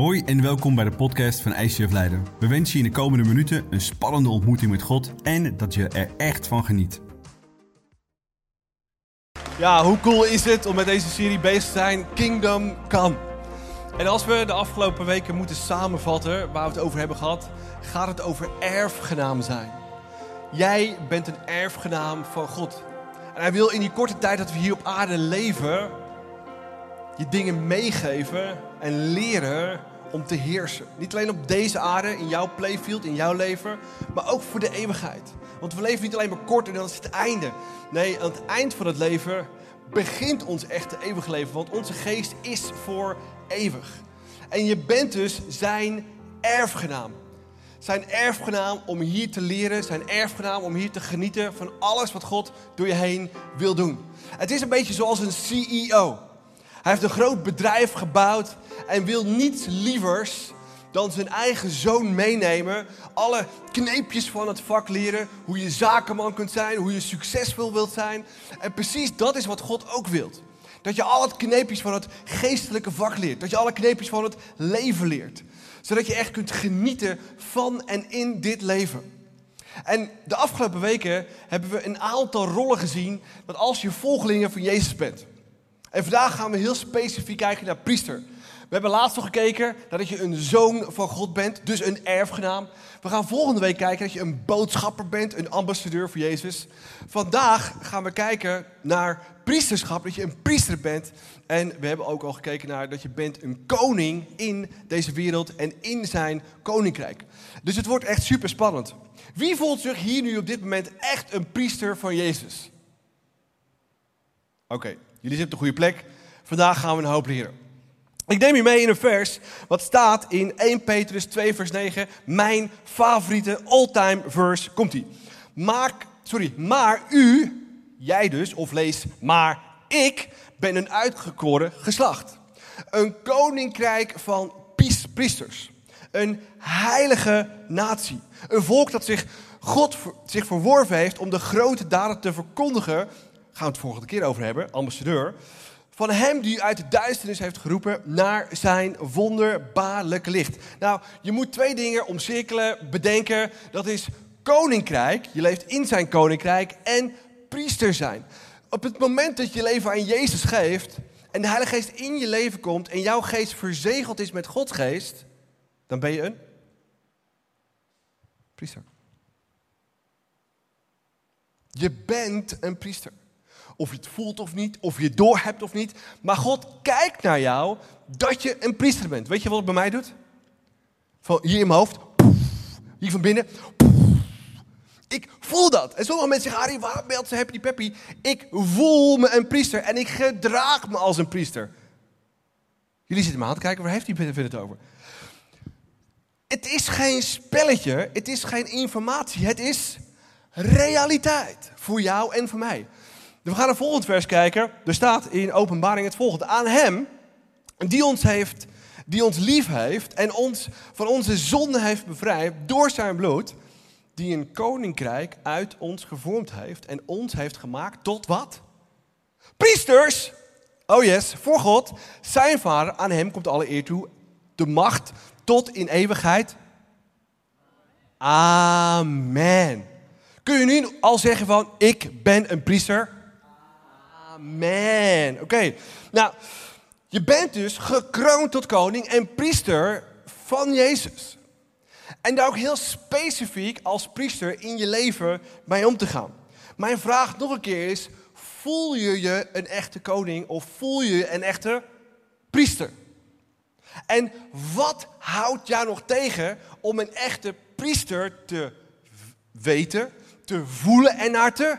Hoi en welkom bij de podcast van ICF Leiden. We wensen je in de komende minuten een spannende ontmoeting met God en dat je er echt van geniet. Ja, hoe cool is het om met deze serie bezig te zijn? Kingdom Come. En als we de afgelopen weken moeten samenvatten waar we het over hebben gehad, gaat het over erfgenaam zijn. Jij bent een erfgenaam van God. En hij wil in die korte tijd dat we hier op aarde leven, je dingen meegeven en leren om te heersen. Niet alleen op deze aarde, in jouw playfield, in jouw leven, maar ook voor de eeuwigheid. Want we leven niet alleen maar kort en dan is het einde. Nee, aan het eind van het leven begint ons echte eeuwig leven. Want onze geest is voor eeuwig. En je bent dus zijn erfgenaam. Zijn erfgenaam om hier te leren, zijn erfgenaam om hier te genieten van alles wat God door je heen wil doen. Het is een beetje zoals een CEO. Hij heeft een groot bedrijf gebouwd en wil niets lievers dan zijn eigen zoon meenemen. Alle kneepjes van het vak leren. Hoe je zakenman kunt zijn, hoe je succesvol wilt zijn. En precies dat is wat God ook wilt. Dat je al het kneepjes van het geestelijke vak leert. Dat je alle kneepjes van het leven leert. Zodat je echt kunt genieten van en in dit leven. En de afgelopen weken hebben we een aantal rollen gezien. Dat als je volgelingen van Jezus bent. En vandaag gaan we heel specifiek kijken naar priester. We hebben laatst nog gekeken dat je een zoon van God bent, dus een erfgenaam. We gaan volgende week kijken dat je een boodschapper bent, een ambassadeur voor Jezus. Vandaag gaan we kijken naar priesterschap, dat je een priester bent. En we hebben ook al gekeken naar dat je bent een koning in deze wereld en in zijn koninkrijk. Dus het wordt echt super spannend. Wie voelt zich hier nu op dit moment echt een priester van Jezus? Oké, jullie zitten op de goede plek. Vandaag gaan we een hoop leren. Ik neem je mee in een vers wat staat in 1 Petrus 2 vers 9. Mijn favoriete all-time verse. Komt-ie. Maak, sorry, maar u, jij dus, of lees maar ik, ben een uitgekoren geslacht. Een koninkrijk van priesters. Een heilige natie. Een volk dat zich God zich verworven heeft om de grote daden te verkondigen. Gaan we het volgende keer over hebben, ambassadeur van hem die uit de duisternis heeft geroepen naar zijn wonderbaarlijke licht. Nou, je moet twee dingen omcirkelen, bedenken. Dat is koninkrijk, je leeft in zijn koninkrijk, en priester zijn. Op het moment dat je leven aan Jezus geeft en de Heilige Geest in je leven komt en jouw geest verzegeld is met Gods geest, dan ben je een priester. Je bent een priester. Of je het voelt of niet, of je het doorhebt of niet. Maar God kijkt naar jou dat je een priester bent. Weet je wat het bij mij doet? Van hier in mijn hoofd, hier van binnen. Ik voel dat. En sommige mensen zeggen, Arie, waarom belt ze happy peppy? Ik voel me een priester en ik gedraag me als een priester. Jullie zitten me aan te kijken, waar heeft hij het over? Het is geen spelletje, het is geen informatie, het is realiteit. Voor jou en voor mij. We gaan naar het volgende vers kijken. Er staat in openbaring het volgende. Aan hem, die ons heeft, die ons lief heeft en ons van onze zonde heeft bevrijd door zijn bloed, die een koninkrijk uit ons gevormd heeft en ons heeft gemaakt tot wat? Priesters! Oh yes, voor God, zijn vader, aan hem komt alle eer toe, de macht tot in eeuwigheid. Amen. Kun je nu al zeggen van, ik ben een priester? Amen. Oké, nou, je bent dus gekroond tot koning en priester van Jezus. En daar ook heel specifiek als priester in je leven mee om te gaan. Mijn vraag nog een keer is, voel je je een echte koning of voel je je een echte priester? En wat houdt jou nog tegen om een echte priester te weten, te voelen en naar te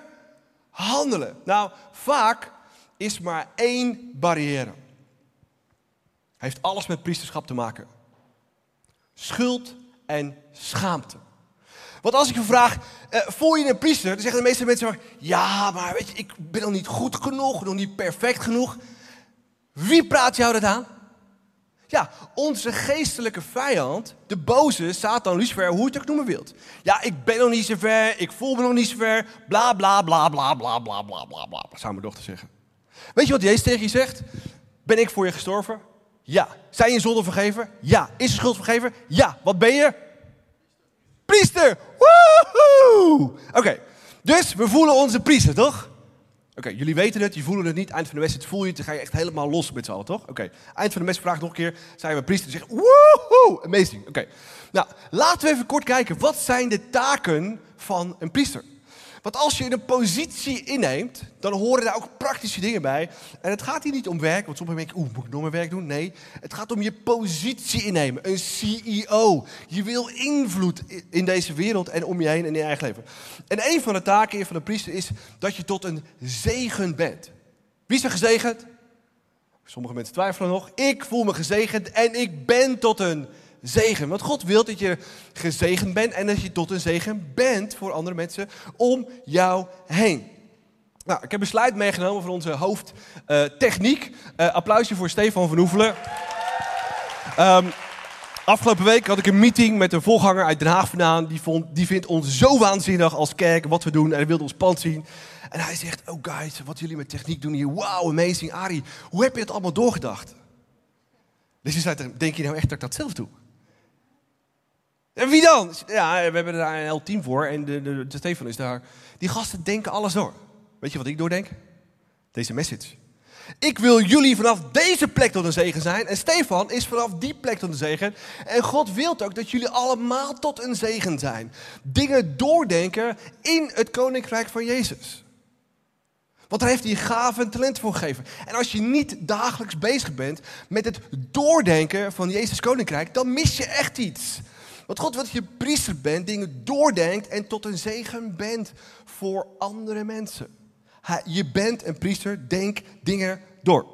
handelen? Nou, vaak is maar één barrière. Heeft alles met priesterschap te maken. Schuld en schaamte. Want als ik je vraag, uh, voel je een priester? Dan zeggen de meeste mensen, ja, maar weet je, ik ben nog niet goed genoeg, nog niet perfect genoeg. Wie praat jou dat aan? Ja, onze geestelijke vijand, de boze, Satan, Lucifer, hoe je het ook noemen wilt. Ja, ik ben nog niet zo ver, ik voel me nog niet zo ver, bla bla bla bla bla bla bla bla bla, zou mijn dochter zeggen. Weet je wat Jezus tegen je zegt? Ben ik voor je gestorven? Ja. Zijn je zonde vergeven? Ja. Is je schuld vergeven? Ja. Wat ben je? Priester. Woehoe! Oké. Dus we voelen onze priester, toch? Oké, jullie weten het, je voelen het niet. Eind van de wedstrijd voel je het, dan ga je echt helemaal los met z'n allen, toch? Oké, eind van de mes vraag nog een keer, zijn we priester? Zeg, woehoe, amazing. Oké, nou, laten we even kort kijken. Wat zijn de taken van een priester? Want als je een positie inneemt, dan horen daar ook praktische dingen bij. En het gaat hier niet om werk, want sommigen denken, oeh, moet ik nog meer werk doen? Nee, het gaat om je positie innemen. Een CEO. Je wil invloed in deze wereld en om je heen en in je eigen leven. En een van de taken van een priester is dat je tot een zegen bent. Wie is er gezegend? Sommige mensen twijfelen nog. Ik voel me gezegend en ik ben tot een zegen. Want God wil dat je gezegend bent en dat je tot een zegen bent voor andere mensen om jou heen. Nou, ik heb een slide meegenomen van onze hoofdtechniek. Uh, uh, applausje voor Stefan van Oevelen. Um, afgelopen week had ik een meeting met een volganger uit Den Haag vandaan. Die, vond, die vindt ons zo waanzinnig als kerk, wat we doen. En hij wilde ons pand zien. En hij zegt, oh guys, wat jullie met techniek doen hier. Wow, amazing. Ari, hoe heb je het allemaal doorgedacht? Dus je zei, denk je nou echt dat ik dat zelf doe? En wie dan? Ja, we hebben daar een heel team voor en de, de, Stefan is daar. Die gasten denken alles door. Weet je wat ik doordenk? Deze message. Ik wil jullie vanaf deze plek tot een zegen zijn. En Stefan is vanaf die plek tot een zegen. En God wil ook dat jullie allemaal tot een zegen zijn. Dingen doordenken in het koninkrijk van Jezus. Want daar heeft hij gaven en talent voor gegeven. En als je niet dagelijks bezig bent met het doordenken van Jezus koninkrijk, dan mis je echt iets. Want God wil dat je priester bent, dingen doordenkt en tot een zegen bent voor andere mensen. Je bent een priester, denk dingen door.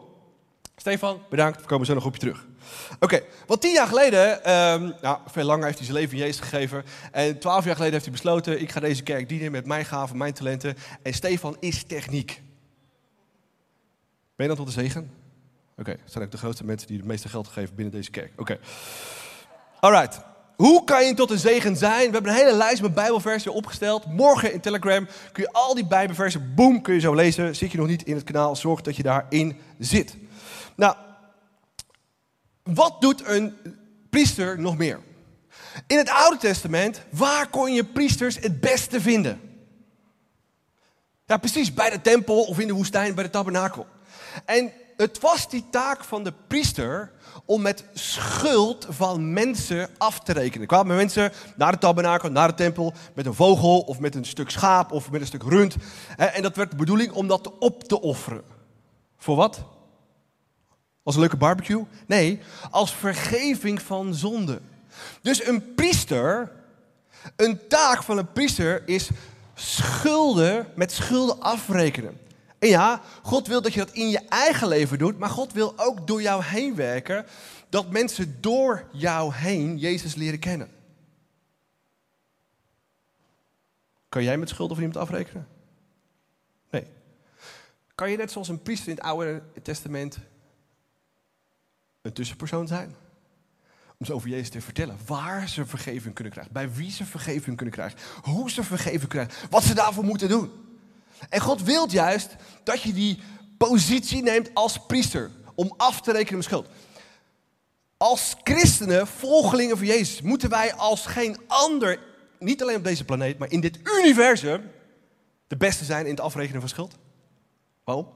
Stefan, bedankt. We komen zo nog op je terug. Oké, okay, want tien jaar geleden, um, nou, veel langer heeft hij zijn leven in Jezus gegeven. En twaalf jaar geleden heeft hij besloten, ik ga deze kerk dienen met mijn gaven, mijn talenten. En Stefan is techniek. Ben je dan tot de zegen? Oké, dat zijn ook de grootste mensen die het meeste geld geven binnen deze kerk. Oké. Alright. Hoe kan je tot een zegen zijn? We hebben een hele lijst met Bijbelversen opgesteld. Morgen in Telegram kun je al die Bijbelversen, boom, kun je zo lezen. Zit je nog niet in het kanaal, zorg dat je daarin zit. Nou, wat doet een priester nog meer? In het Oude Testament, waar kon je priesters het beste vinden? Ja, precies, bij de tempel of in de woestijn, bij de tabernakel. En het was die taak van de priester om met schuld van mensen af te rekenen. Kwamen mensen naar de tabernakel, naar de tempel, met een vogel of met een stuk schaap of met een stuk rund. En dat werd de bedoeling om dat op te offeren. Voor wat? Als een leuke barbecue? Nee, als vergeving van zonde. Dus een priester, een taak van een priester is schulden met schulden afrekenen. En ja, God wil dat je dat in je eigen leven doet, maar God wil ook door jou heen werken, dat mensen door jou heen Jezus leren kennen. Kan jij met schulden van iemand afrekenen? Nee. Kan je net zoals een priester in het Oude Testament een tussenpersoon zijn? Om ze over Jezus te vertellen. Waar ze vergeving kunnen krijgen. Bij wie ze vergeving kunnen krijgen. Hoe ze vergeving krijgen. Wat ze daarvoor moeten doen. En God wil juist dat je die positie neemt als priester. Om af te rekenen met schuld. Als christenen, volgelingen van Jezus, moeten wij als geen ander, niet alleen op deze planeet, maar in dit universum, de beste zijn in het afrekenen van schuld. Waarom?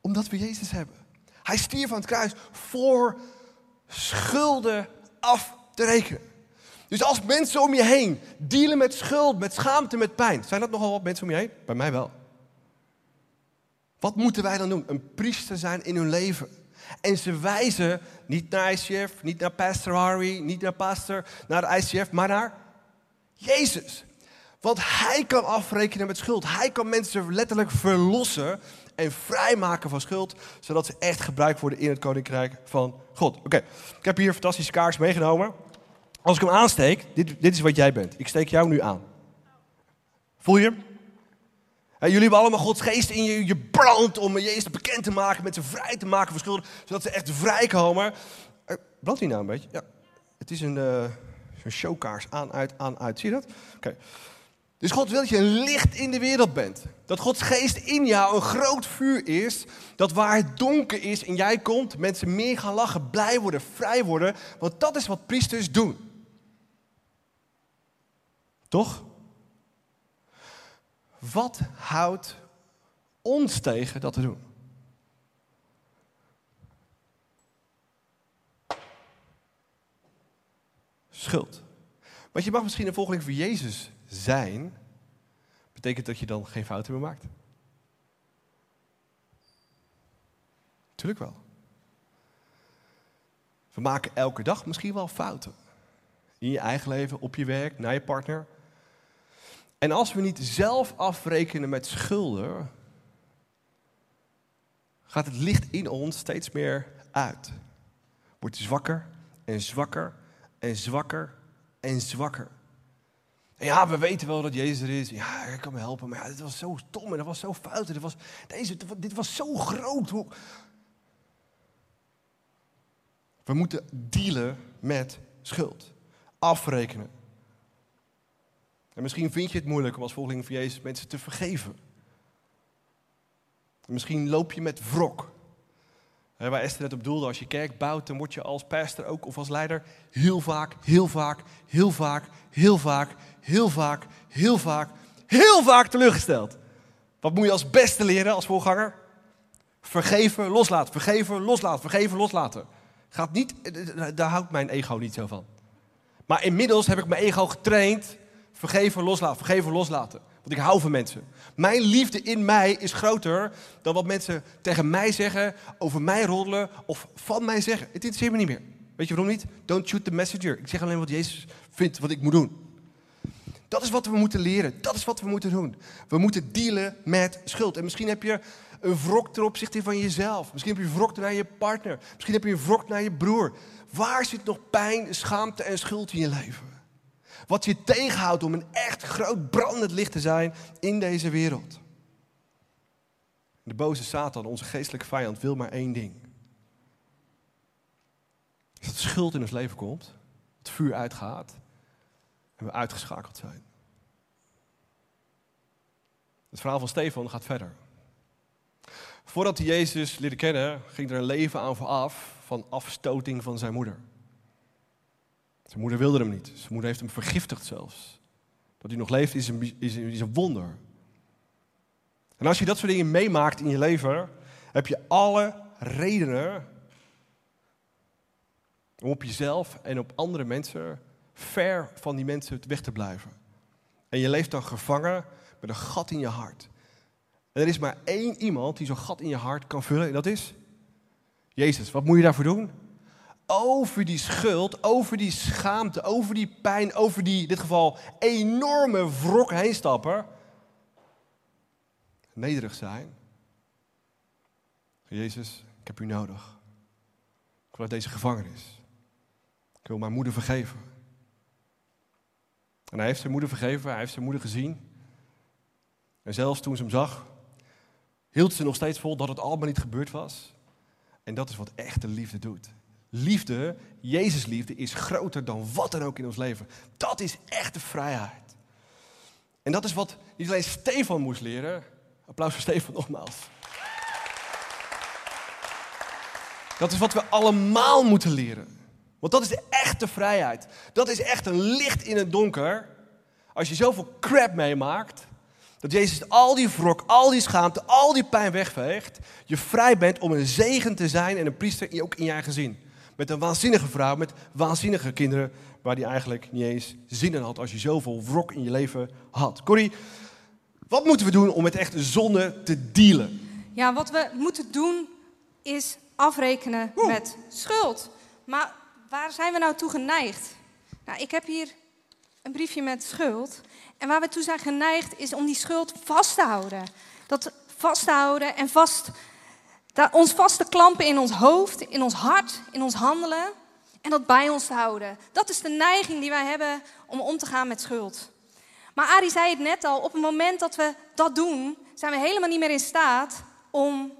Omdat we Jezus hebben. Hij stierf aan het kruis voor schulden af te rekenen. Dus als mensen om je heen dealen met schuld, met schaamte, met pijn, zijn dat nogal wat mensen om je heen? Bij mij wel. Wat moeten wij dan doen? Een priester zijn in hun leven. En ze wijzen niet naar ICF, niet naar Pastor Harry, niet naar Pastor, naar de ICF, maar naar Jezus. Want hij kan afrekenen met schuld. Hij kan mensen letterlijk verlossen en vrijmaken van schuld, zodat ze echt gebruikt worden in het koninkrijk van God. Oké, ik heb hier een fantastische kaars meegenomen. Als ik hem aansteek, dit, dit is wat jij bent. Ik steek jou nu aan. Voel je hem? jullie hebben allemaal Gods geest in je. Je brandt om Jezus bekend te maken, met ze vrij te maken van zodat ze echt vrijkomen. Uh, brandt hij nou een beetje? Ja. Het is een, een showkaars aan, uit, aan, uit. Zie je dat? Oké. Dus God wil dat je een licht in de wereld bent. Dat Gods geest in jou een groot vuur is. Dat waar het donker is en jij komt, mensen meer gaan lachen, blij worden, vrij worden. Want dat is wat priesters doen. Toch? Wat houdt ons tegen dat te doen? Schuld. Want je mag misschien een volgeling van Jezus zijn. Betekent dat je dan geen fouten meer maakt? Tuurlijk wel. We maken elke dag misschien wel fouten. In je eigen leven, op je werk, naar je partner. En als we niet zelf afrekenen met schulden, gaat het licht in ons steeds meer uit. Wordt zwakker en zwakker en zwakker en zwakker. En ja, we weten wel dat Jezus er is. Ja, hij kan me helpen. Maar ja, dit was zo stom en dat was zo fout. Dit was, deze, dit was zo groot. We moeten dealen met schuld. Afrekenen. En misschien vind je het moeilijk om als volgeling van Jezus mensen te vergeven. misschien loop je met wrok. waar Esther net op doelde, als je kerk bouwt, dan word je als pastor ook of als leider heel vaak, heel vaak, heel vaak, heel vaak, heel vaak, heel vaak, heel vaak teleurgesteld. Wat moet je als beste leren als voorganger? Vergeven, loslaten, vergeven, loslaten, vergeven, loslaten. Gaat niet, daar houdt mijn ego niet zo van. Maar inmiddels heb ik mijn ego getraind Vergeven, loslaten. Vergeven, loslaten. Want ik hou van mensen. Mijn liefde in mij is groter dan wat mensen tegen mij zeggen, over mij roddelen of van mij zeggen. Het interesseert me niet meer. Weet je waarom niet? Don't shoot the messenger. Ik zeg alleen wat Jezus vindt wat ik moet doen. Dat is wat we moeten leren. Dat is wat we moeten doen. We moeten dealen met schuld. En misschien heb je een wrok ten opzichte van jezelf. Misschien heb je een wrok naar je partner. Misschien heb je een wrok naar je broer. Waar zit nog pijn, schaamte en schuld in je leven? Wat je tegenhoudt om een echt groot brandend licht te zijn in deze wereld. De boze Satan, onze geestelijke vijand, wil maar één ding. Is dat schuld in ons leven komt, het vuur uitgaat en we uitgeschakeld zijn. Het verhaal van Stefan gaat verder. Voordat hij Jezus leerde kennen, ging er een leven aan vooraf van afstoting van zijn moeder. Zijn moeder wilde hem niet. Zijn moeder heeft hem vergiftigd zelfs. Dat hij nog leeft is een, is, is een wonder. En als je dat soort dingen meemaakt in je leven, heb je alle redenen om op jezelf en op andere mensen ver van die mensen weg te blijven. En je leeft dan gevangen met een gat in je hart. En er is maar één iemand die zo'n gat in je hart kan vullen en dat is Jezus. Wat moet je daarvoor doen? Over die schuld, over die schaamte, over die pijn, over die, in dit geval, enorme wrok heen stappen. Nederig zijn. Jezus, ik heb u nodig. Ik wil uit deze gevangenis. Ik wil mijn moeder vergeven. En hij heeft zijn moeder vergeven, hij heeft zijn moeder gezien. En zelfs toen ze hem zag, hield ze nog steeds vol dat het allemaal niet gebeurd was. En dat is wat echte liefde doet liefde, Jezus liefde, is groter dan wat dan ook in ons leven. Dat is echte vrijheid. En dat is wat niet alleen Stefan moest leren. Applaus voor Stefan nogmaals. Dat is wat we allemaal moeten leren. Want dat is de echte vrijheid. Dat is echt een licht in het donker. Als je zoveel crap meemaakt, dat Jezus al die wrok, al die schaamte, al die pijn wegveegt. Je vrij bent om een zegen te zijn en een priester ook in je gezin. Met een waanzinnige vrouw, met waanzinnige kinderen, waar die eigenlijk niet eens zin in had als je zoveel wrok in je leven had. Corrie, wat moeten we doen om met echte zonde te dealen? Ja, wat we moeten doen is afrekenen met schuld. Maar waar zijn we nou toe geneigd? Nou, ik heb hier een briefje met schuld. En waar we toe zijn geneigd is om die schuld vast te houden. Dat vast te houden en vast ons vast te klampen in ons hoofd, in ons hart, in ons handelen en dat bij ons te houden. Dat is de neiging die wij hebben om om te gaan met schuld. Maar Ari zei het net al, op het moment dat we dat doen, zijn we helemaal niet meer in staat om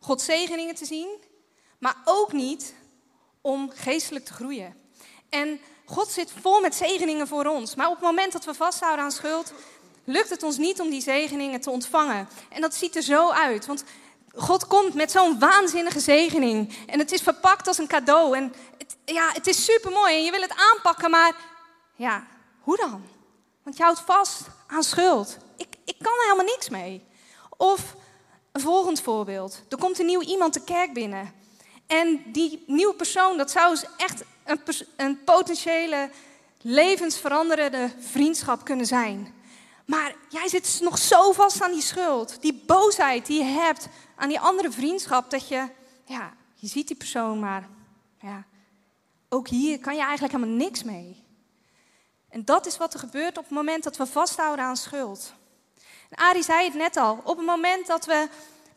Gods zegeningen te zien, maar ook niet om geestelijk te groeien. En God zit vol met zegeningen voor ons, maar op het moment dat we vasthouden aan schuld, lukt het ons niet om die zegeningen te ontvangen. En dat ziet er zo uit, want God komt met zo'n waanzinnige zegening. En het is verpakt als een cadeau. En het, ja, het is super mooi en je wil het aanpakken, maar ja, hoe dan? Want je houdt vast aan schuld. Ik, ik kan er helemaal niks mee. Of een volgend voorbeeld. Er komt een nieuw iemand de kerk binnen. En die nieuwe persoon, dat zou dus echt een, een potentiële levensveranderende vriendschap kunnen zijn. Maar jij zit nog zo vast aan die schuld, die boosheid die je hebt aan die andere vriendschap, dat je, ja, je ziet die persoon, maar ja, ook hier kan je eigenlijk helemaal niks mee. En dat is wat er gebeurt op het moment dat we vasthouden aan schuld. En Arie zei het net al, op het moment dat we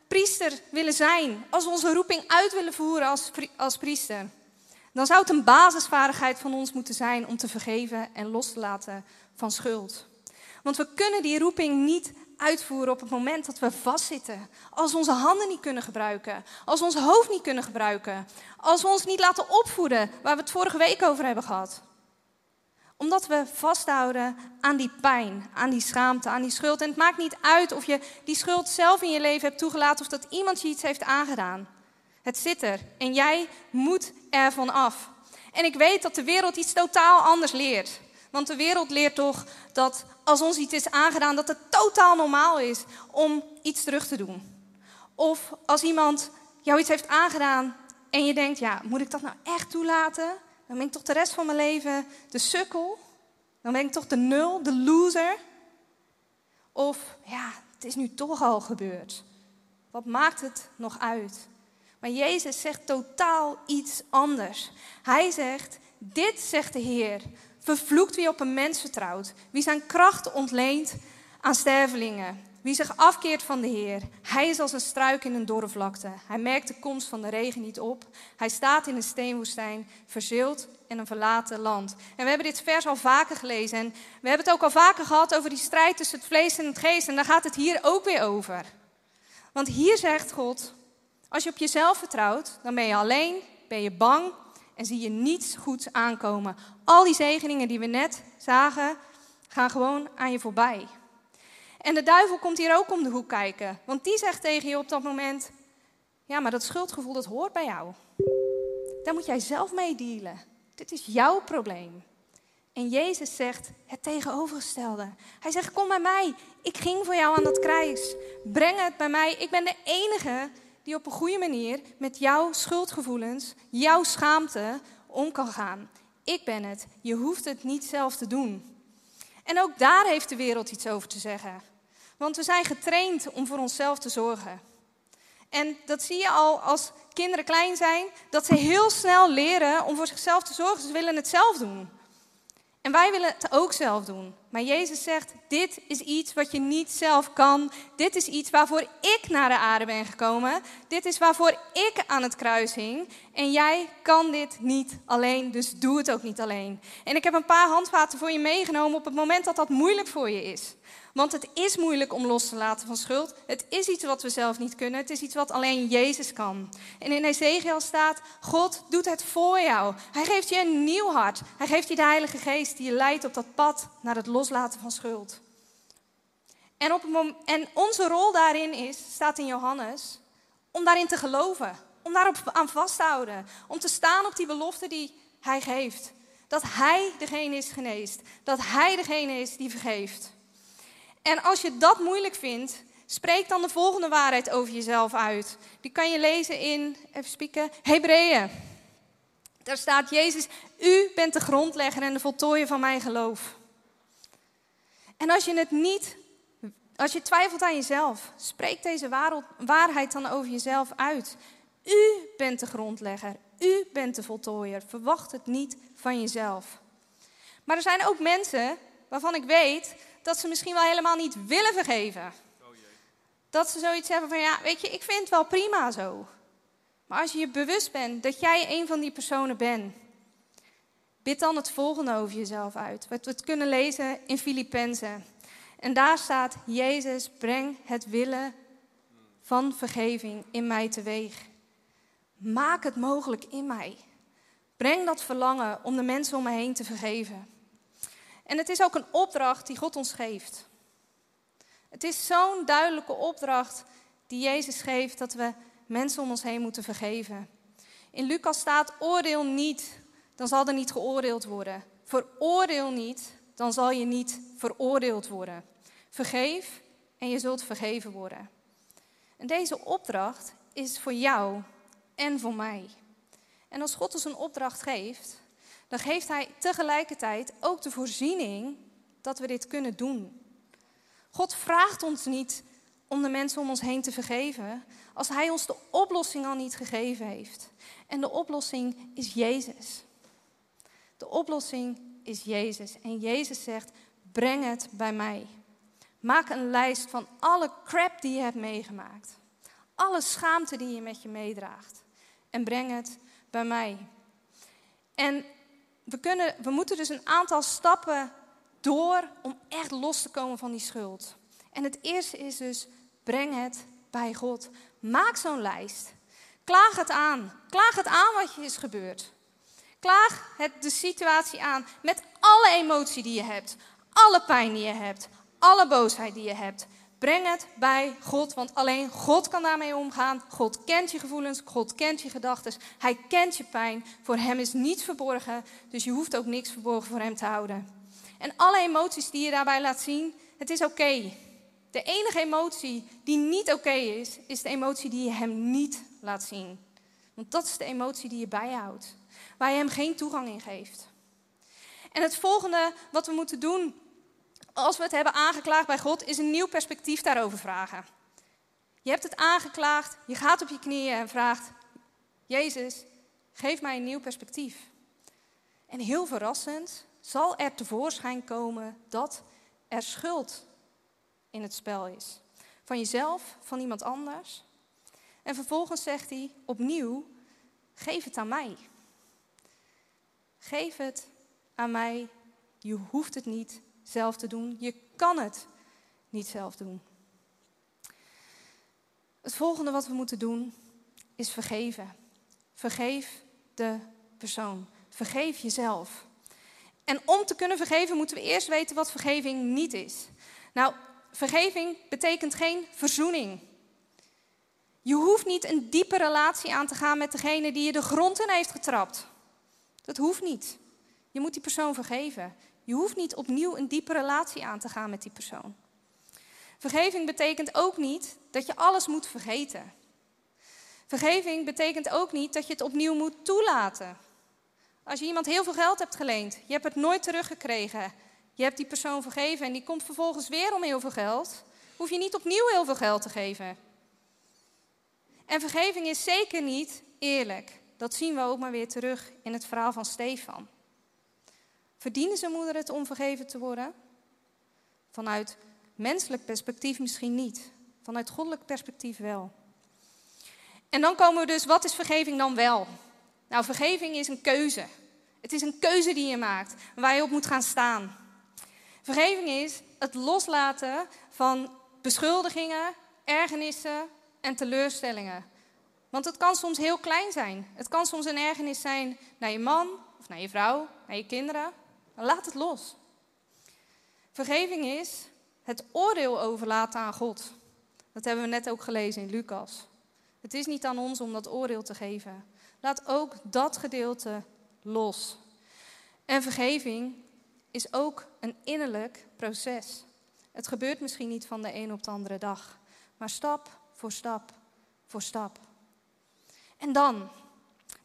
priester willen zijn, als we onze roeping uit willen voeren als, als priester, dan zou het een basisvaardigheid van ons moeten zijn om te vergeven en los te laten van schuld. Want we kunnen die roeping niet uitvoeren op het moment dat we vastzitten. Als we onze handen niet kunnen gebruiken. Als we ons hoofd niet kunnen gebruiken. Als we ons niet laten opvoeden, waar we het vorige week over hebben gehad. Omdat we vasthouden aan die pijn, aan die schaamte, aan die schuld. En het maakt niet uit of je die schuld zelf in je leven hebt toegelaten of dat iemand je iets heeft aangedaan. Het zit er en jij moet ervan af. En ik weet dat de wereld iets totaal anders leert. Want de wereld leert toch dat als ons iets is aangedaan, dat het totaal normaal is om iets terug te doen. Of als iemand jou iets heeft aangedaan en je denkt, ja, moet ik dat nou echt toelaten? Dan ben ik toch de rest van mijn leven de sukkel? Dan ben ik toch de nul, de loser? Of ja, het is nu toch al gebeurd. Wat maakt het nog uit? Maar Jezus zegt totaal iets anders. Hij zegt, dit zegt de Heer, vervloekt wie op een mens vertrouwt, wie zijn kracht ontleent aan stervelingen, wie zich afkeert van de Heer. Hij is als een struik in een dorre vlakte. Hij merkt de komst van de regen niet op. Hij staat in een steenwoestijn, verzeeld in een verlaten land. En we hebben dit vers al vaker gelezen. En we hebben het ook al vaker gehad over die strijd tussen het vlees en het geest. En daar gaat het hier ook weer over. Want hier zegt God, als je op jezelf vertrouwt, dan ben je alleen, ben je bang en zie je niets goeds aankomen. Al die zegeningen die we net zagen, gaan gewoon aan je voorbij. En de duivel komt hier ook om de hoek kijken, want die zegt tegen je op dat moment: Ja, maar dat schuldgevoel dat hoort bij jou. Daar moet jij zelf mee dealen. Dit is jouw probleem. En Jezus zegt het tegenovergestelde. Hij zegt: Kom bij mij. Ik ging voor jou aan dat kruis. Breng het bij mij. Ik ben de enige die op een goede manier met jouw schuldgevoelens, jouw schaamte om kan gaan. Ik ben het. Je hoeft het niet zelf te doen. En ook daar heeft de wereld iets over te zeggen. Want we zijn getraind om voor onszelf te zorgen. En dat zie je al als kinderen klein zijn, dat ze heel snel leren om voor zichzelf te zorgen. Ze willen het zelf doen. En wij willen het ook zelf doen. Maar Jezus zegt, dit is iets wat je niet zelf kan. Dit is iets waarvoor ik naar de aarde ben gekomen. Dit is waarvoor ik aan het kruis hing. En jij kan dit niet alleen, dus doe het ook niet alleen. En ik heb een paar handvaten voor je meegenomen op het moment dat dat moeilijk voor je is. Want het is moeilijk om los te laten van schuld. Het is iets wat we zelf niet kunnen. Het is iets wat alleen Jezus kan. En in Ezekiel staat: God doet het voor jou. Hij geeft je een nieuw hart. Hij geeft je de Heilige Geest die je leidt op dat pad naar het loslaten van schuld. En, op en onze rol daarin is, staat in Johannes, om daarin te geloven. Om daarop aan vast te houden. Om te staan op die belofte die Hij geeft. Dat Hij degene is geneest. Dat Hij degene is die vergeeft. En als je dat moeilijk vindt, spreek dan de volgende waarheid over jezelf uit. Die kan je lezen in, even spieken, Hebreeën. Daar staat Jezus, u bent de grondlegger en de voltooier van mijn geloof. En als je het niet, als je twijfelt aan jezelf, spreek deze waarheid dan over jezelf uit. U bent de grondlegger, u bent de voltooier. Verwacht het niet van jezelf. Maar er zijn ook mensen waarvan ik weet dat ze misschien wel helemaal niet willen vergeven. Dat ze zoiets hebben van, ja, weet je, ik vind het wel prima zo. Maar als je je bewust bent dat jij een van die personen bent, bid dan het volgende over jezelf uit. We het kunnen lezen in Filippenzen. En daar staat, Jezus, breng het willen van vergeving in mij teweeg. Maak het mogelijk in mij. Breng dat verlangen om de mensen om me heen te vergeven. En het is ook een opdracht die God ons geeft. Het is zo'n duidelijke opdracht die Jezus geeft dat we mensen om ons heen moeten vergeven. In Lucas staat: oordeel niet, dan zal er niet geoordeeld worden. Veroordeel niet, dan zal je niet veroordeeld worden. Vergeef en je zult vergeven worden. En deze opdracht is voor jou en voor mij. En als God ons een opdracht geeft, dan geeft Hij tegelijkertijd ook de voorziening dat we dit kunnen doen. God vraagt ons niet om de mensen om ons heen te vergeven, als Hij ons de oplossing al niet gegeven heeft. En de oplossing is Jezus. De oplossing is Jezus. En Jezus zegt: breng het bij mij. Maak een lijst van alle crap die je hebt meegemaakt. Alle schaamte die je met je meedraagt. En breng het bij mij. En we, kunnen, we moeten dus een aantal stappen door om echt los te komen van die schuld. En het eerste is dus, breng het bij God. Maak zo'n lijst. Klaag het aan. Klaag het aan wat je is gebeurd. Klaag het de situatie aan met alle emotie die je hebt, alle pijn die je hebt, alle boosheid die je hebt. Breng het bij God, want alleen God kan daarmee omgaan. God kent je gevoelens, God kent je gedachten, Hij kent je pijn. Voor Hem is niets verborgen, dus je hoeft ook niks verborgen voor Hem te houden. En alle emoties die je daarbij laat zien, het is oké. De enige emotie die niet oké is, is de emotie die je Hem niet laat zien. Want dat is de emotie die je bijhoudt, waar je Hem geen toegang in geeft. En het volgende wat we moeten doen als we het hebben aangeklaagd bij God, is een nieuw perspectief daarover vragen. Je hebt het aangeklaagd, je gaat op je knieën en vraagt: Jezus, geef mij een nieuw perspectief. En heel verrassend zal er tevoorschijn komen dat er schuld in het spel is. Van jezelf, van iemand anders. En vervolgens zegt hij opnieuw: geef het aan mij. Geef het aan mij. Je hoeft het niet zelf te doen. Je kan het niet zelf doen. Het volgende wat we moeten doen is vergeven. Vergeef de persoon. Vergeef jezelf. En om te kunnen vergeven moeten we eerst weten wat vergeving niet is. Nou, vergeving betekent geen verzoening. Je hoeft niet een diepe relatie aan te gaan met degene die je de grond in heeft getrapt. Dat hoeft niet. Je moet die persoon vergeven. Je hoeft niet opnieuw een diepe relatie aan te gaan met die persoon. Vergeving betekent ook niet dat je alles moet vergeten. Vergeving betekent ook niet dat je het opnieuw moet toelaten. Als je iemand heel veel geld hebt geleend, je hebt het nooit teruggekregen, je hebt die persoon vergeven en die komt vervolgens weer om heel veel geld, hoef je niet opnieuw heel veel geld te geven. En vergeving is zeker niet eerlijk. Dat zien we ook maar weer terug in het verhaal van Stefan. Verdienen zijn moeder het om vergeven te worden? Vanuit menselijk perspectief misschien niet. Vanuit goddelijk perspectief wel. En dan komen we dus, wat is vergeving dan wel? Nou, vergeving is een keuze. Het is een keuze die je maakt, waar je op moet gaan staan. Vergeving is het loslaten van beschuldigingen, ergernissen en teleurstellingen. Want het kan soms heel klein zijn. Het kan soms een ergernis zijn naar je man of naar je vrouw, naar je kinderen. Laat het los. Vergeving is het oordeel overlaten aan God. Dat hebben we net ook gelezen in Lucas. Het is niet aan ons om dat oordeel te geven. Laat ook dat gedeelte los. En vergeving is ook een innerlijk proces. Het gebeurt misschien niet van de een op de andere dag, maar stap voor stap voor stap. En dan,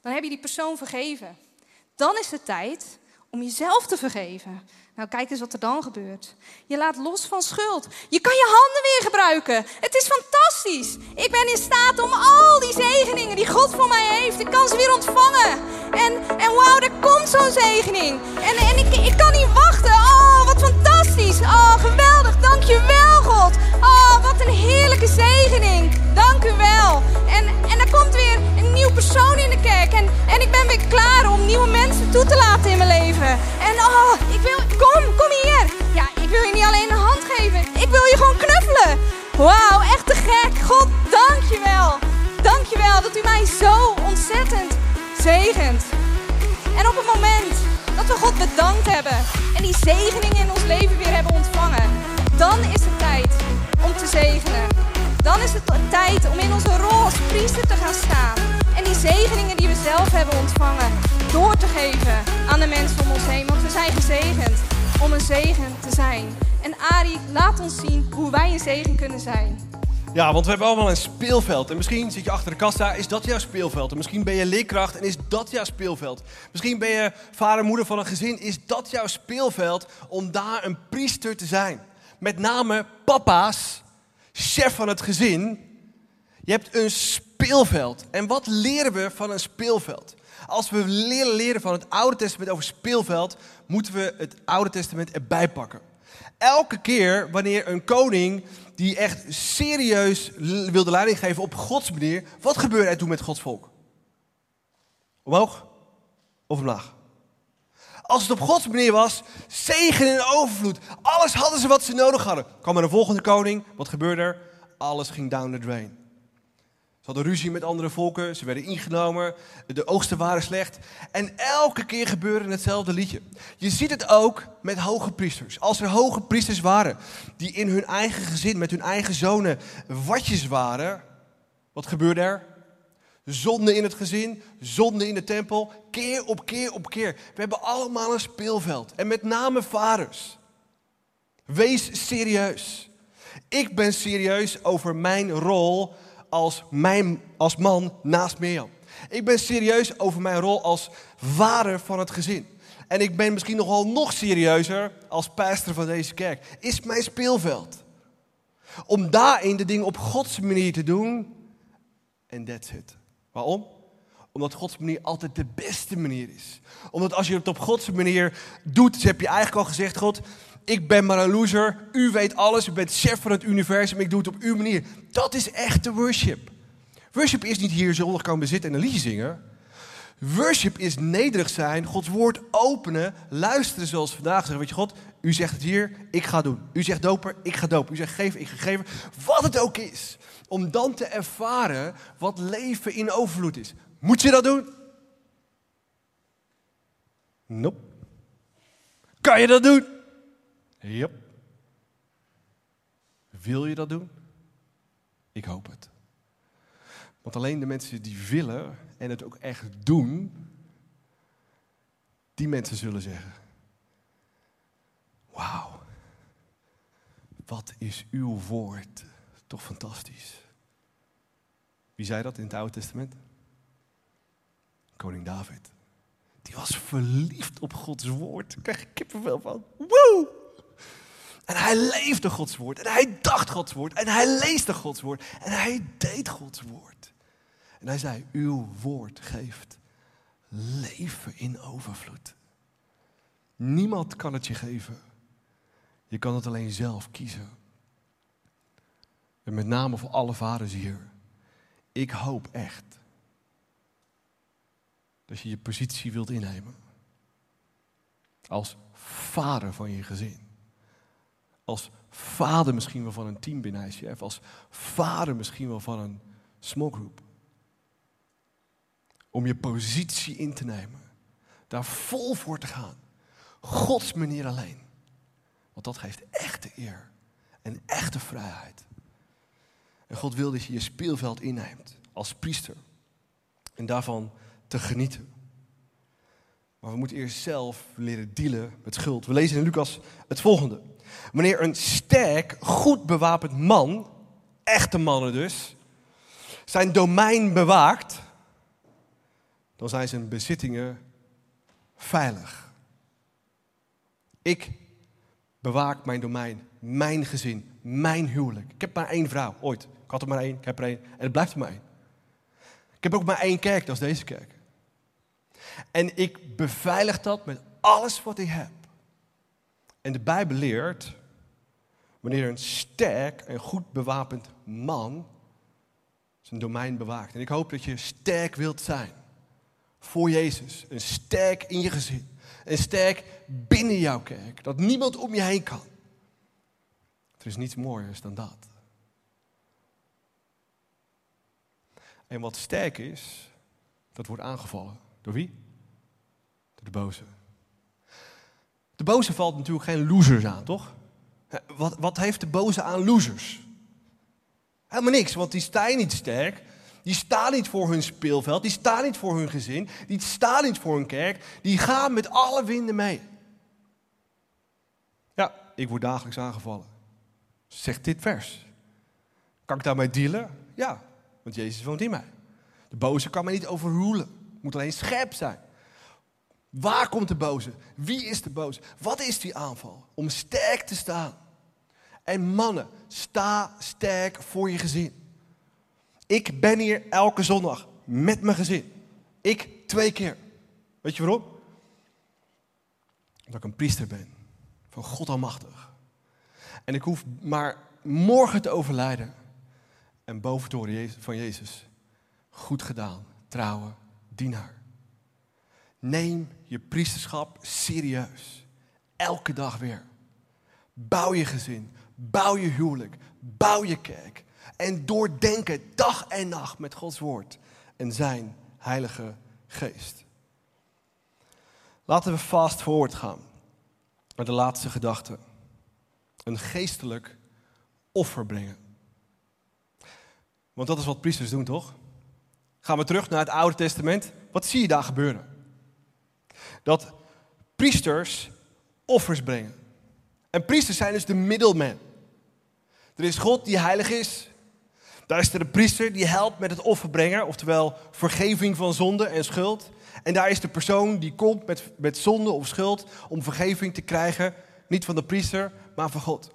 dan heb je die persoon vergeven. Dan is het tijd om jezelf te vergeven. Nou, kijk eens wat er dan gebeurt. Je laat los van schuld. Je kan je handen weer gebruiken. Het is fantastisch. Ik ben in staat om al die zegeningen die God voor mij heeft, ik kan ze weer ontvangen. En, en wauw, er komt zo'n zegening. En, en ik, ik kan niet wachten. Oh, wat fantastisch. Oh, geweldig. Dank je wel, God. Oh, wat een heerlijke zegening. Dank u wel. En, en er komt weer nieuw persoon in de kerk. En, en ik ben weer klaar om nieuwe mensen toe te laten in mijn leven. En oh, ik wil, kom, kom hier. Ja, ik wil je niet alleen een hand geven. Ik wil je gewoon knuffelen. Wauw, echt te gek. God, dank je wel. Dank je wel dat u mij zo ontzettend zegent. En op het moment dat we God bedankt hebben en die zegeningen in ons leven weer hebben ontvangen, dan is het tijd om te zegenen. Dan is het tijd om in onze rol als priester te gaan staan. En die zegeningen die we zelf hebben ontvangen, door te geven aan de mensen om ons heen. Want we zijn gezegend om een zegen te zijn. En Ari, laat ons zien hoe wij een zegen kunnen zijn. Ja, want we hebben allemaal een speelveld. En misschien zit je achter de kassa, is dat jouw speelveld? En misschien ben je leerkracht en is dat jouw speelveld? Misschien ben je vader en moeder van een gezin, is dat jouw speelveld om daar een priester te zijn? Met name papa's, chef van het gezin. Je hebt een speelveld. En wat leren we van een speelveld? Als we leren leren van het Oude Testament over speelveld, moeten we het Oude Testament erbij pakken. Elke keer wanneer een koning die echt serieus wilde leiding geven op Gods manier, wat gebeurde er toen met Gods volk? Omhoog of omlaag? Als het op Gods manier was, zegen in overvloed. Alles hadden ze wat ze nodig hadden. Kwam er een volgende koning, wat gebeurde er? Alles ging down the drain. Hadden ruzie met andere volken, ze werden ingenomen, de oogsten waren slecht. En elke keer gebeurde hetzelfde liedje. Je ziet het ook met hoge priesters. Als er hoge priesters waren die in hun eigen gezin, met hun eigen zonen, watjes waren, wat gebeurde er? Zonde in het gezin, zonde in de tempel, keer op keer op keer. We hebben allemaal een speelveld. En met name vaders. Wees serieus. Ik ben serieus over mijn rol als, mijn, als man naast Mirjam. Ik ben serieus over mijn rol als vader van het gezin. En ik ben misschien nogal nog serieuzer als pastor van deze kerk. Is mijn speelveld. Om daarin de dingen op Gods manier te doen. En that's it. Waarom? Omdat Gods manier altijd de beste manier is. Omdat als je het op Gods manier doet, dus heb je eigenlijk al gezegd: God, ik ben maar een loser. U weet alles. U bent chef van het universum. Ik doe het op uw manier. Dat is echte worship. Worship is niet hier zondag komen zitten en een liedje zingen. Worship is nederig zijn, Gods woord openen, luisteren zoals vandaag zeggen. Weet je, God, u zegt het hier, ik ga doen. U zegt doper, ik ga dopen. U zegt geven, ik ga geven. Wat het ook is. Om dan te ervaren wat leven in overvloed is. Moet je dat doen? Nope. Kan je dat doen? Yep. Wil je dat doen? Ik hoop het. Want alleen de mensen die willen en het ook echt doen, die mensen zullen zeggen: Wauw, wat is uw woord toch fantastisch. Wie zei dat in het Oude Testament? Koning David. Die was verliefd op Gods woord. Daar krijg ik kippenvel van. Woe! En hij leefde Gods woord. En hij dacht Gods woord. En hij leesde Gods woord. En hij deed Gods woord. En hij zei, uw woord geeft leven in overvloed. Niemand kan het je geven. Je kan het alleen zelf kiezen. En met name voor alle vaders hier. Ik hoop echt dat je je positie wilt innemen. Als vader van je gezin als vader misschien wel van een team binnen ICF, als vader misschien wel van een small group. Om je positie in te nemen, daar vol voor te gaan. Gods manier alleen. Want dat geeft echte eer en echte vrijheid. En God wil dat je je speelveld inneemt als priester. En daarvan genieten. Maar we moeten eerst zelf leren dealen met schuld. We lezen in Lucas het volgende. Wanneer een sterk, goed bewapend man, echte mannen dus, zijn domein bewaakt, dan zijn zijn bezittingen veilig. Ik bewaak mijn domein, mijn gezin, mijn huwelijk. Ik heb maar één vrouw, ooit. Ik had er maar één, ik heb er één en het blijft er maar één. Ik heb ook maar één kerk, dat is deze kerk. En ik beveilig dat met alles wat ik heb. En de Bijbel leert, wanneer een sterk en goed bewapend man zijn domein bewaakt. En ik hoop dat je sterk wilt zijn voor Jezus. Een sterk in je gezin. Een sterk binnen jouw kerk. Dat niemand om je heen kan. Er is niets mooiers dan dat. En wat sterk is, dat wordt aangevallen. Door wie? Door de boze. De boze valt natuurlijk geen losers aan, toch? wat, wat heeft de boze aan losers? Helemaal niks, want die staan niet sterk. Die staan niet voor hun speelveld. Die staan niet voor hun gezin. Die staan niet voor hun kerk. Die gaan met alle winden mee. Ja, ik word dagelijks aangevallen. Zegt dit vers. Kan ik daarmee dealen? Ja, want Jezus woont in mij. De boze kan mij niet overroelen. Moet alleen scherp zijn. Waar komt de boze? Wie is de boze? Wat is die aanval? Om sterk te staan. En mannen, sta sterk voor je gezin. Ik ben hier elke zondag met mijn gezin. Ik twee keer. Weet je waarom? Omdat ik een priester ben van God Almachtig. En ik hoef maar morgen te overlijden. En boven te horen van Jezus. Goed gedaan, trouwe dienaar. Neem je priesterschap serieus. Elke dag weer. Bouw je gezin. Bouw je huwelijk. Bouw je kerk. En doordenken dag en nacht met Gods woord en zijn heilige geest. Laten we fast forward gaan naar de laatste gedachte. Een geestelijk offer brengen. Want dat is wat priesters doen, toch? Gaan we terug naar het Oude Testament. Wat zie je daar gebeuren? Dat priesters offers brengen. En priesters zijn dus de middelman. Er is God die heilig is. Daar is de priester die helpt met het offerbrengen, oftewel vergeving van zonde en schuld. En daar is de persoon die komt met, met zonde of schuld om vergeving te krijgen, niet van de priester, maar van God.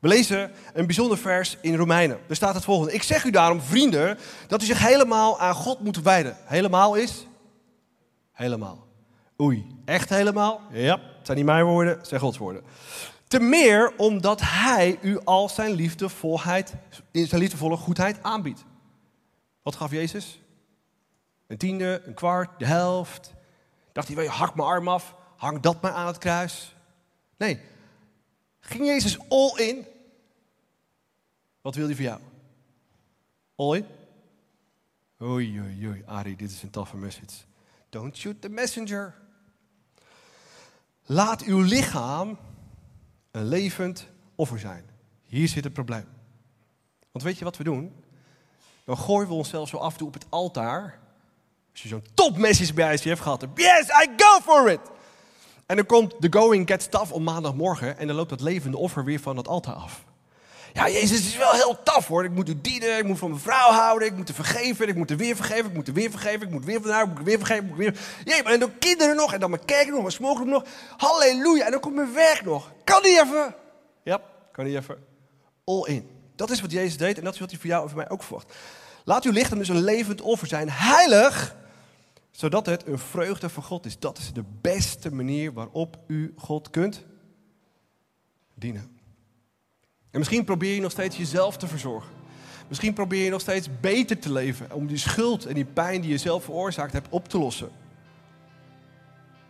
We lezen een bijzonder vers in Romeinen. Er staat het volgende. Ik zeg u daarom, vrienden, dat u zich helemaal aan God moet wijden. Helemaal is? Helemaal. Oei, echt helemaal? Ja, het zijn niet mijn woorden, het zijn Gods woorden. Te meer omdat hij u al zijn, liefdevolheid, zijn liefdevolle goedheid aanbiedt. Wat gaf Jezus? Een tiende, een kwart, de helft. Dacht hij, hak mijn arm af, hang dat maar aan het kruis. Nee, ging Jezus all in? Wat wil hij voor jou? All in? Oei, oei, oei, Ari, dit is een toffe message. Don't shoot the messenger. Laat uw lichaam een levend offer zijn. Hier zit het probleem. Want weet je wat we doen? Dan gooien we onszelf zo af en toe op het altaar. Als je zo'n topmessage bij gehad hebt. Yes, I go for it! En dan komt the going gets tough op maandagmorgen. En dan loopt dat levende offer weer van het altaar af. Ja, Jezus is wel heel tof hoor. Ik moet u dienen, ik moet van mijn vrouw houden, ik moet er vergeven, ik moet er weer vergeven, ik moet er weer vergeven, ik moet weer van haar, ik moet weer vergeven, ik moet weer... Jee, maar en dan kinderen nog, en dan mijn kerk nog, mijn smoken nog. Halleluja, en dan komt mijn werk nog. Kan die even? Ja, kan die even. All in. Dat is wat Jezus deed en dat is wat hij voor jou en voor mij ook verwacht. Laat uw lichaam dus een levend offer zijn, heilig, zodat het een vreugde voor God is. Dat is de beste manier waarop u God kunt dienen. En misschien probeer je nog steeds jezelf te verzorgen. Misschien probeer je nog steeds beter te leven om die schuld en die pijn die je zelf veroorzaakt hebt op te lossen.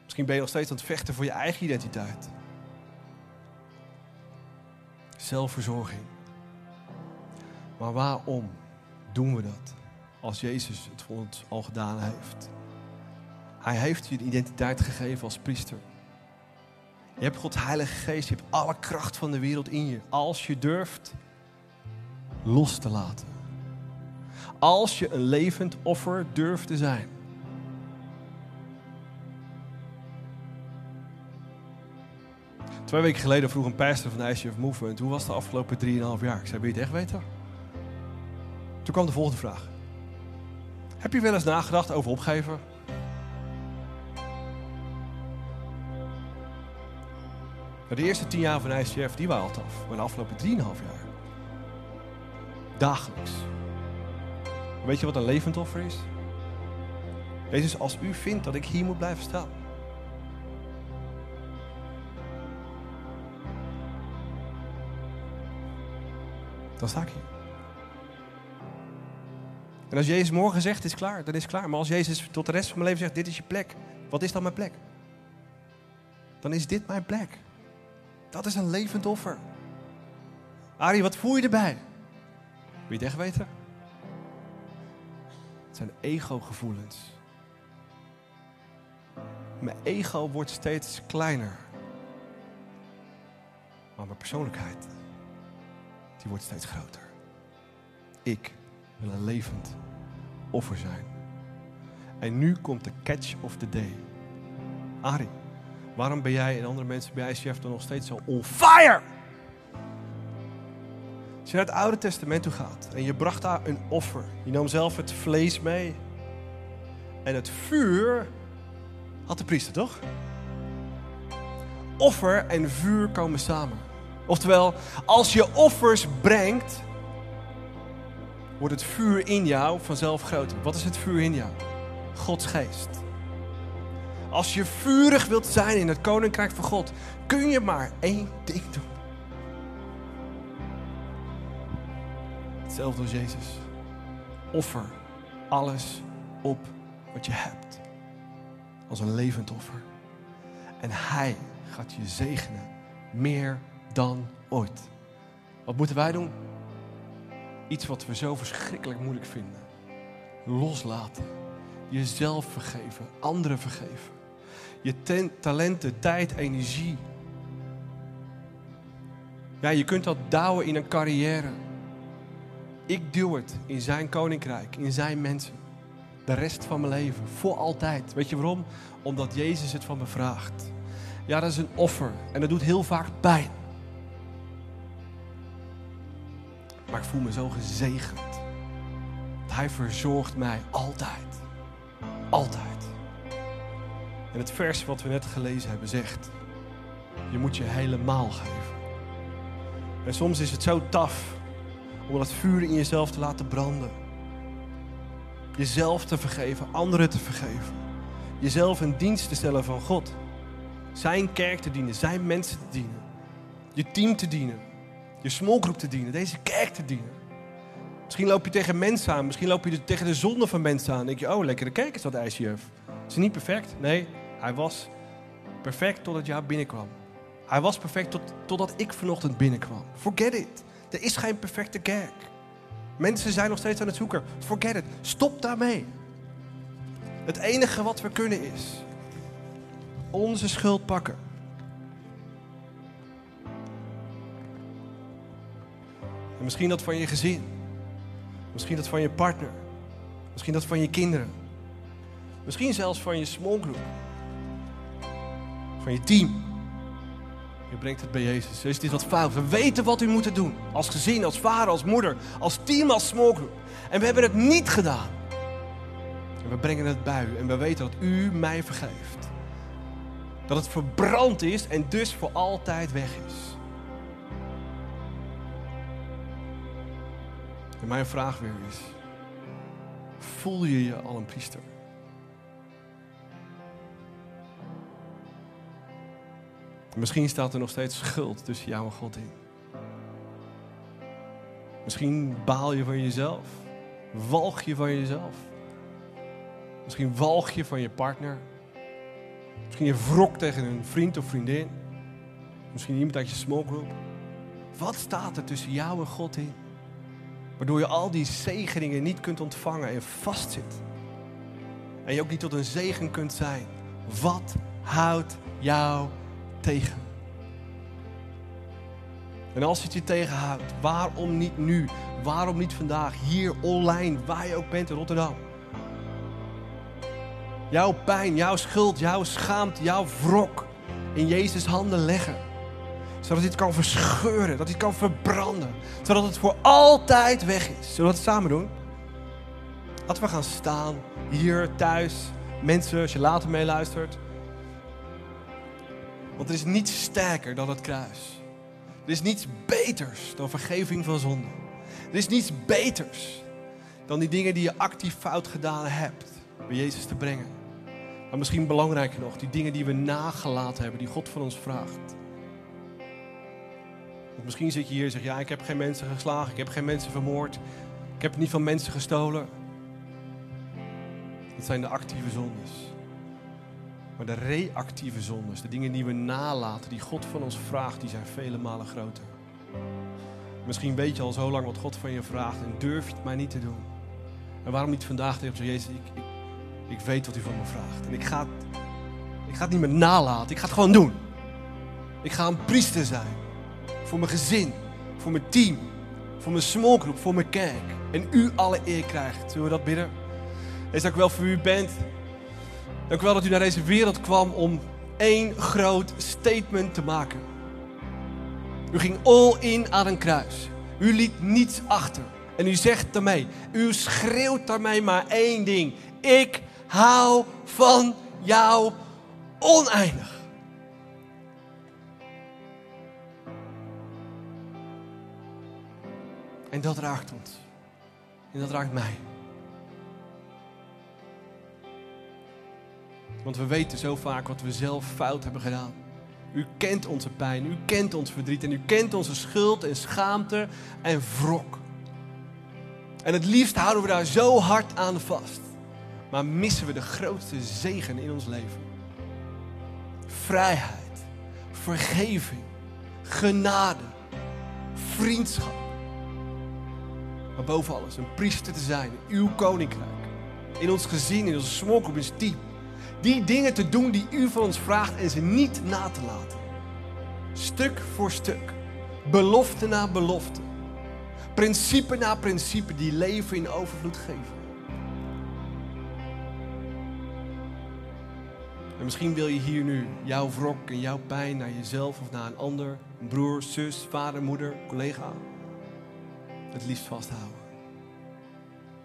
Misschien ben je nog steeds aan het vechten voor je eigen identiteit. Zelfverzorging. Maar waarom doen we dat als Jezus het voor ons al gedaan heeft? Hij heeft je de identiteit gegeven als priester. Je hebt Gods Heilige Geest, je hebt alle kracht van de wereld in je. Als je durft los te laten. Als je een levend offer durft te zijn. Twee weken geleden vroeg een pastor van de ICF Movement... hoe was de afgelopen 3,5 jaar? Ik zei, wil je het echt weten? Toen kwam de volgende vraag. Heb je wel eens nagedacht over opgeven? De eerste tien jaar van ICF, die waren al af. Maar de afgelopen drieënhalf jaar. Dagelijks. Weet je wat een levend offer is? Jezus, als u vindt dat ik hier moet blijven staan. Dan sta ik hier. En als Jezus morgen zegt, het is klaar, dan is klaar. Maar als Jezus tot de rest van mijn leven zegt, dit is je plek. Wat is dan mijn plek? Dan is dit mijn plek. Dat is een levend offer. Arie, wat voel je erbij? Wil je het echt weten? Het zijn ego-gevoelens. Mijn ego wordt steeds kleiner. Maar mijn persoonlijkheid, die wordt steeds groter. Ik wil een levend offer zijn. En nu komt de catch of the day. Arie, waarom ben jij en andere mensen bij ICF dan nog steeds zo on fire? Als je naar het Oude Testament toe gaat en je bracht daar een offer. Je nam zelf het vlees mee. En het vuur had de priester, toch? Offer en vuur komen samen. Oftewel, als je offers brengt, wordt het vuur in jou vanzelf groter. Wat is het vuur in jou? Gods geest. Als je vurig wilt zijn in het koninkrijk van God, kun je maar één ding doen. Hetzelfde als Jezus. Offer alles op wat je hebt. Als een levend offer. En Hij gaat je zegenen. Meer dan ooit. Wat moeten wij doen? Iets wat we zo verschrikkelijk moeilijk vinden. Loslaten. Jezelf vergeven. Anderen vergeven. Je talenten, tijd, energie. Ja, je kunt dat douwen in een carrière. Ik duw het in zijn koninkrijk, in zijn mensen. De rest van mijn leven, voor altijd. Weet je waarom? Omdat Jezus het van me vraagt. Ja, dat is een offer en dat doet heel vaak pijn. Maar ik voel me zo gezegend. Hij verzorgt mij altijd. Altijd. Het vers wat we net gelezen hebben zegt: Je moet je helemaal geven. En soms is het zo taf om dat vuur in jezelf te laten branden. Jezelf te vergeven, anderen te vergeven. Jezelf in dienst te stellen van God. Zijn kerk te dienen, zijn mensen te dienen. Je team te dienen. Je smallgroep te dienen, deze kerk te dienen. Misschien loop je tegen mensen aan, misschien loop je tegen de zonde van mensen aan. Dan denk je, oh, lekkere kerk is dat ICF. Is niet perfect? Nee, hij was perfect totdat jou binnenkwam. Hij was perfect tot, totdat ik vanochtend binnenkwam. Forget it. Er is geen perfecte kerk. Mensen zijn nog steeds aan het zoeken. Forget it. Stop daarmee. Het enige wat we kunnen is onze schuld pakken. En misschien dat van je gezin. Misschien dat van je partner. Misschien dat van je kinderen. Misschien zelfs van je small group. Van je team. Je brengt het bij Jezus. Is dit wat fout? We weten wat u moet doen. Als gezin, als vader, als moeder, als team, als group. En we hebben het niet gedaan. En we brengen het bij u. En we weten dat u mij vergeeft. Dat het verbrand is en dus voor altijd weg is. En mijn vraag weer is: voel je je al een priester? Misschien staat er nog steeds schuld tussen jou en God in. Misschien baal je van jezelf. Walg je van jezelf. Misschien walg je van je partner. Misschien je wrok tegen een vriend of vriendin. Misschien iemand uit je smokegroep. Wat staat er tussen jou en God in? Waardoor je al die zegeningen niet kunt ontvangen en vastzit. En je ook niet tot een zegen kunt zijn. Wat houdt jou tegen? En als het je tegenhoudt, waarom niet nu? Waarom niet vandaag, hier online, waar je ook bent in Rotterdam? Jouw pijn, jouw schuld, jouw schaamte, jouw wrok in Jezus' handen leggen. Zodat het kan verscheuren, dat het kan verbranden. Zodat het voor altijd weg is. Zullen we het samen doen? Laten we gaan staan, hier, thuis. Mensen, als je later meeluistert. Want er is niets sterker dan het kruis. Er is niets beters dan vergeving van zonde. Er is niets beters dan die dingen die je actief fout gedaan hebt bij Jezus te brengen. Maar misschien belangrijker nog, die dingen die we nagelaten hebben, die God van ons vraagt. Want misschien zit je hier en zegt, ja, ik heb geen mensen geslagen, ik heb geen mensen vermoord, ik heb niet van mensen gestolen. Dat zijn de actieve zondes. Maar de reactieve zondes, de dingen die we nalaten, die God van ons vraagt, die zijn vele malen groter. Misschien weet je al zo lang wat God van je vraagt en durf je het maar niet te doen. En waarom niet vandaag tegen Jezus, ik, ik, ik weet wat u van me vraagt. En ik ga, ik ga het niet meer nalaten, ik ga het gewoon doen. Ik ga een priester zijn. voor mijn gezin, voor mijn team, voor mijn small group, voor mijn kerk. En u alle eer krijgt. Zullen we dat bidden? Heer, dank u wel voor u bent. Dank wel dat u naar deze wereld kwam om één groot statement te maken. U ging all in aan een kruis. U liet niets achter. En u zegt daarmee, u schreeuwt daarmee maar één ding. Ik hou van jou oneindig. En dat raakt ons. En dat raakt mij. Want we weten zo vaak wat we zelf fout hebben gedaan. U kent onze pijn, u kent ons verdriet en u kent onze schuld en schaamte en wrok. En het liefst houden we daar zo hard aan vast. Maar missen we de grootste zegen in ons leven. Vrijheid, vergeving, genade, vriendschap. Maar boven alles een priester te zijn in uw koninkrijk. In ons gezin, in onze group, in ons team. Die dingen te doen die u van ons vraagt en ze niet na te laten. Stuk voor stuk. Belofte na belofte. Principe na principe die leven in overvloed geven. En misschien wil je hier nu jouw wrok en jouw pijn naar jezelf of naar een ander, een broer, zus, vader, moeder, collega, het liefst vasthouden.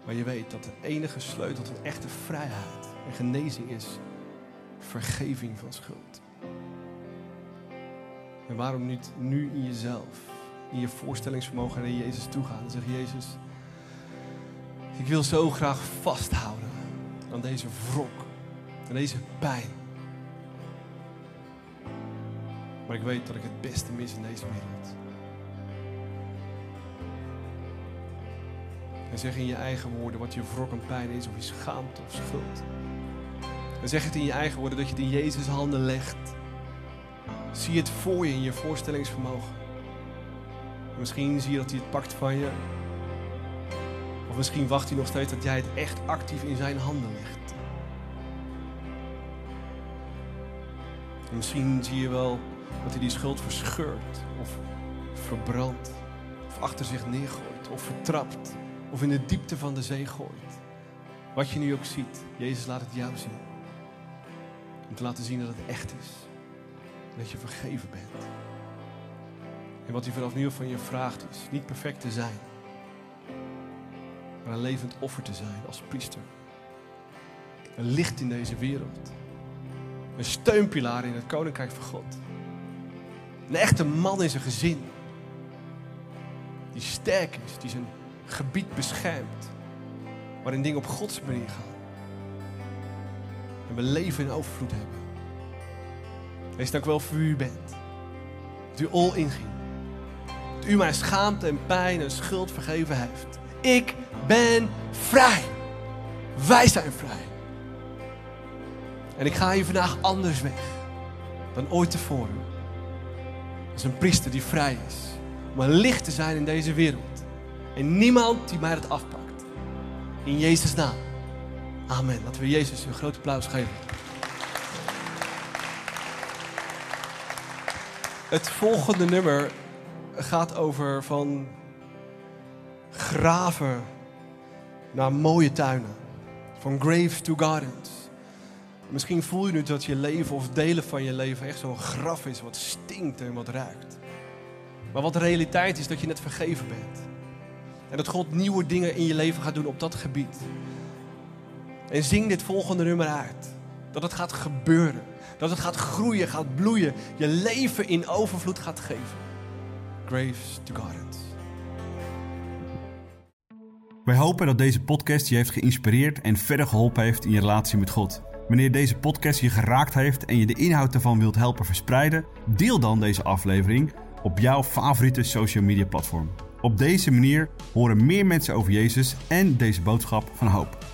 Maar je weet dat de enige sleutel tot echte vrijheid en genezing is vergeving van schuld. En waarom niet nu in jezelf, in je voorstellingsvermogen naar Jezus toe gaan en zeggen: Jezus, ik wil zo graag vasthouden aan deze wrok, aan deze pijn. Maar ik weet dat ik het beste mis in deze wereld. En zeg in je eigen woorden wat je wrok en pijn is, of je schaamte of schuld. En zeg het in je eigen woorden dat je het in Jezus handen legt. Zie het voor je in je voorstellingsvermogen. Misschien zie je dat hij het pakt van je. Of misschien wacht hij nog steeds dat jij het echt actief in zijn handen legt. En misschien zie je wel dat hij die schuld verscheurt of verbrandt. Of achter zich neergooit of vertrapt. Of in de diepte van de zee gooit. Wat je nu ook ziet, Jezus laat het jou zien. Om te laten zien dat het echt is. Dat je vergeven bent. En wat hij vanaf nu van je vraagt is niet perfect te zijn. Maar een levend offer te zijn als priester. Een licht in deze wereld. Een steunpilaar in het koninkrijk van God. Een echte man in zijn gezin. Die sterk is, die zijn gebied beschermt. Waarin dingen op Gods manier gaan. En we leven in overvloed hebben. Wees dank wel voor wie u bent. Dat u all inging. Dat u mijn schaamte en pijn en schuld vergeven heeft. Ik ben vrij. Wij zijn vrij. En ik ga hier vandaag anders weg dan ooit tevoren. Als een priester die vrij is. Om een licht te zijn in deze wereld. En niemand die mij dat afpakt. In Jezus' naam. Amen. Laten we Jezus een groot applaus geven. Het volgende nummer gaat over van graven naar mooie tuinen. Van graves to gardens. Misschien voel je nu dat je leven of delen van je leven echt zo'n graf is wat stinkt en wat ruikt. Maar wat de realiteit is dat je net vergeven bent. En dat God nieuwe dingen in je leven gaat doen op dat gebied. En zing dit volgende nummer uit. Dat het gaat gebeuren. Dat het gaat groeien, gaat bloeien. Je leven in overvloed gaat geven. Graves to Gardens. Wij hopen dat deze podcast je heeft geïnspireerd en verder geholpen heeft in je relatie met God. Wanneer deze podcast je geraakt heeft en je de inhoud ervan wilt helpen verspreiden, deel dan deze aflevering op jouw favoriete social media platform. Op deze manier horen meer mensen over Jezus en deze boodschap van hoop.